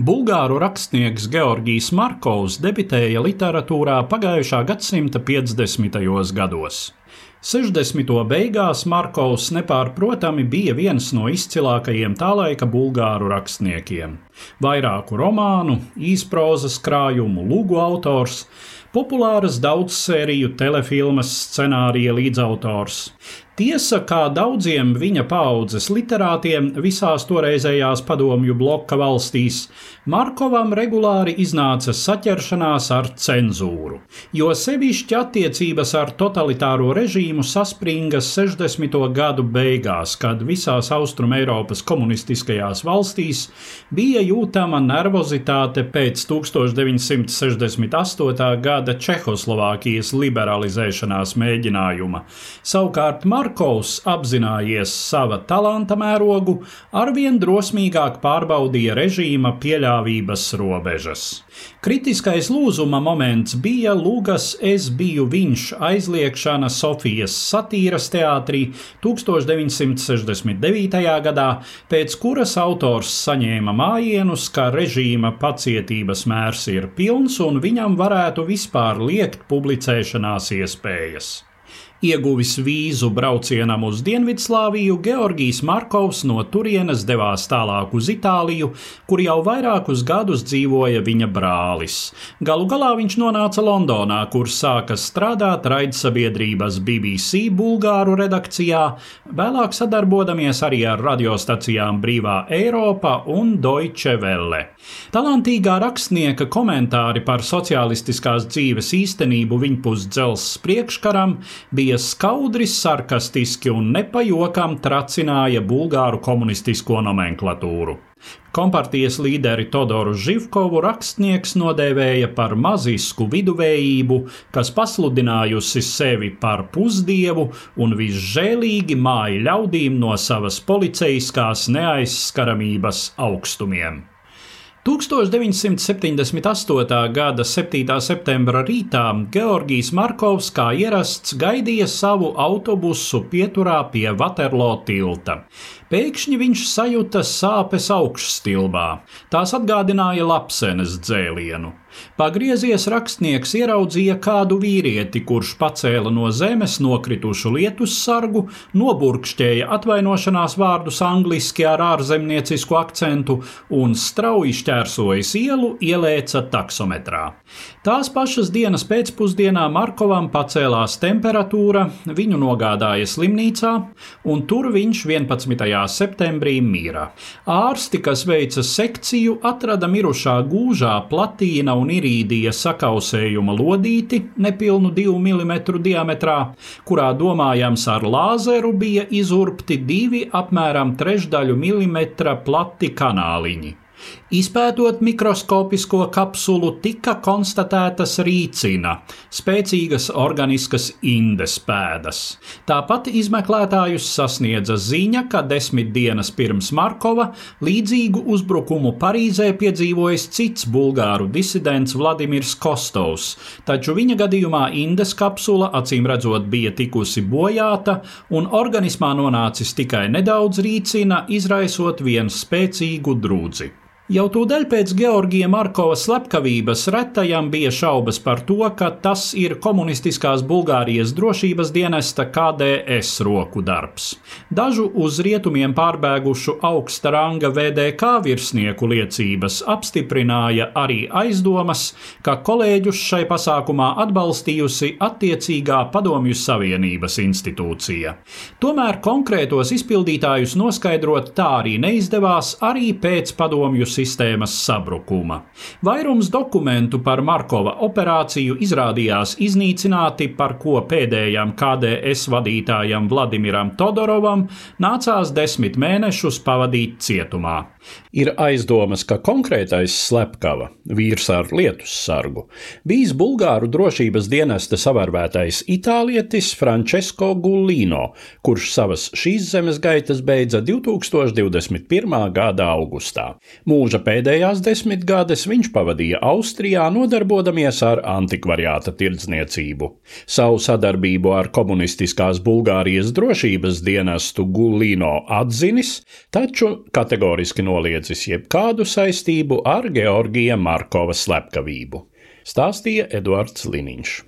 Bulgāru rakstnieks Georgijs Markovs debitēja literatūrā pagājušā gadsimta 50. gados. 60. beigās Markovs nepārprotami bija viens no izcilākajiem tā laika bulgāru rakstniekiem. Vairāku romānu, īsprozas krājumu, lūgu autors, populāras daudzsēriju telefilmas scenārija līdzautors. Tiesa, kā daudziem viņa paudzes literātiem visās toreizējās padomju bloka valstīs, Markovam regulāri iznāca saķeršanās ar cenzūru, jo sevišķi attiecības ar totalitāro režīmu saspringas 60. gadu beigās, kad visās Austrum Eiropas komunistiskajās valstīs bija jūtama nervozitāte pēc 1968. gada Čehoslovākijas liberalizēšanās mēģinājuma. Savukārt Markovs, apzinājies sava talanta mērogu, arvien drosmīgāk pārbaudīja režīma pieļāvības robežas. Kritiskais lūzuma moments bija Lūgas Es biju viņš aizliekšana Sofijas satīras teātrī 1969. gadā, pēc kuras autors saņēma mājienus, ka režīma pacietības mērs ir pilns un viņam varētu vispār liekt publicēšanās iespējas. Ieguvis vīzu braucienam uz Dienvidslāviju, Georgijs Markovs no turienes devās tālāk uz Itāliju, kur jau vairākus gadus dzīvoja viņa brālis. Galu galā viņš nonāca Londonā, kur sāka strādāt raidsabiedrības BBC Bulgāru redakcijā, vēlāk sadarbodamies arī ar radiostacijām Brīvā Eiropa un Deutsche Welle. Talantīgā rakstnieka komentāri par sociālistiskās dzīves īstenību viņpus dzelzs priekškaram bija bija skaudri, sarkastiski un nepajokam tracināja bulgāru komunistisko nomenklatūru. Kompartijas līderi Todoru Živkovu rakstnieks nodēvēja par mazisku viduvējību, kas pasludinājusi sevi par pusdievu un visžēlīgi māja ļaudīm no savas policeiskās neaizskaramības augstumiem. 1978. gada 7. septembra rītā Georgijs Markovs kā ierasts gaidīja savu autobusu pieturā pie Waterloo tilta. Pēkšņi viņš sajuta sāpes augšstilbā. Tās atgādināja lapsenes dzēlienu. Pagriezies rakstnieks ieraudzīja kādu vīrieti, kurš pacēla no zemes nokritušu lietus sargu, noburkšķēja atvainošanās vārdus angliski ar ārzemniecisku akcentu un strauji šķērsojis ielu, ielēca taksometrā. Tās pašas dienas pēcpusdienā Markovam pacēlās temperatūra, viņu nogādāja slimnīcā, un tur viņš 11 septembrī mira. Ārsti, kas veica sekciju, atrada mirušā gūžā platīna un irīdija sakausējuma lodīti nepilnu 2 mm diametrā, kurā domājams ar lāzeru bija izurpti divi apmēram trešdaļu milimetra plati kanāliņi. Izpētot mikroskopisko kapsulu, tika konstatētas rīcina, spēcīgas organiskas indes pēdas. Tāpat izmeklētājus sasniedza ziņa, ka desmit dienas pirms Markova līdzīgu uzbrukumu Parīzē piedzīvojis cits bulgāru disidents Vladimirs Kostovs, taču viņa gadījumā indes kapsula acīm redzot bija tikusi bojāta un organismā nonācis tikai nedaudz rīcina, izraisot vienu spēcīgu drūdzi. Jau tūdaļ pēc Georgija Markova slepkavības retajam bija šaubas par to, ka tas ir komunistiskās Bulgārijas drošības dienesta KDS roku darbs. Dažu uz rietumiem pārbēgušu augsta ranga VDK virsnieku liecības apstiprināja arī aizdomas, ka kolēģus šai pasākumā atbalstījusi attiecīgā Padomju Savienības institūcija. Tomēr konkrētos izpildītājus noskaidrot tā arī neizdevās arī pēc Padomju sistēmas sabrukuma. Vairums dokumentu par Markova operāciju izrādījās iznīcināti, par ko pēdējam KDS vadītājam Vladimiram Todorovam nācās desmit mēnešus pavadīt cietumā. Ir aizdomas, ka konkrētais slepkava, vīrs ar lietus sargu, bijis Bulgāru drošības dienesta savarbētais itālietis Francesco Gullino, kurš savas šīs zemes gaitas beidza 2021. gada augustā. Mūža pēdējās desmitgades viņš pavadīja Austrijā, nodarbodamies ar antikvariāta tirdzniecību. Savu sadarbību ar komunistiskās Bulgārijas drošības dienestu Gullino atzinis, taču kategoriski noliedzis jebkādu saistību ar Georgija Markova slepkavību, stāstīja Eduards Liniņš.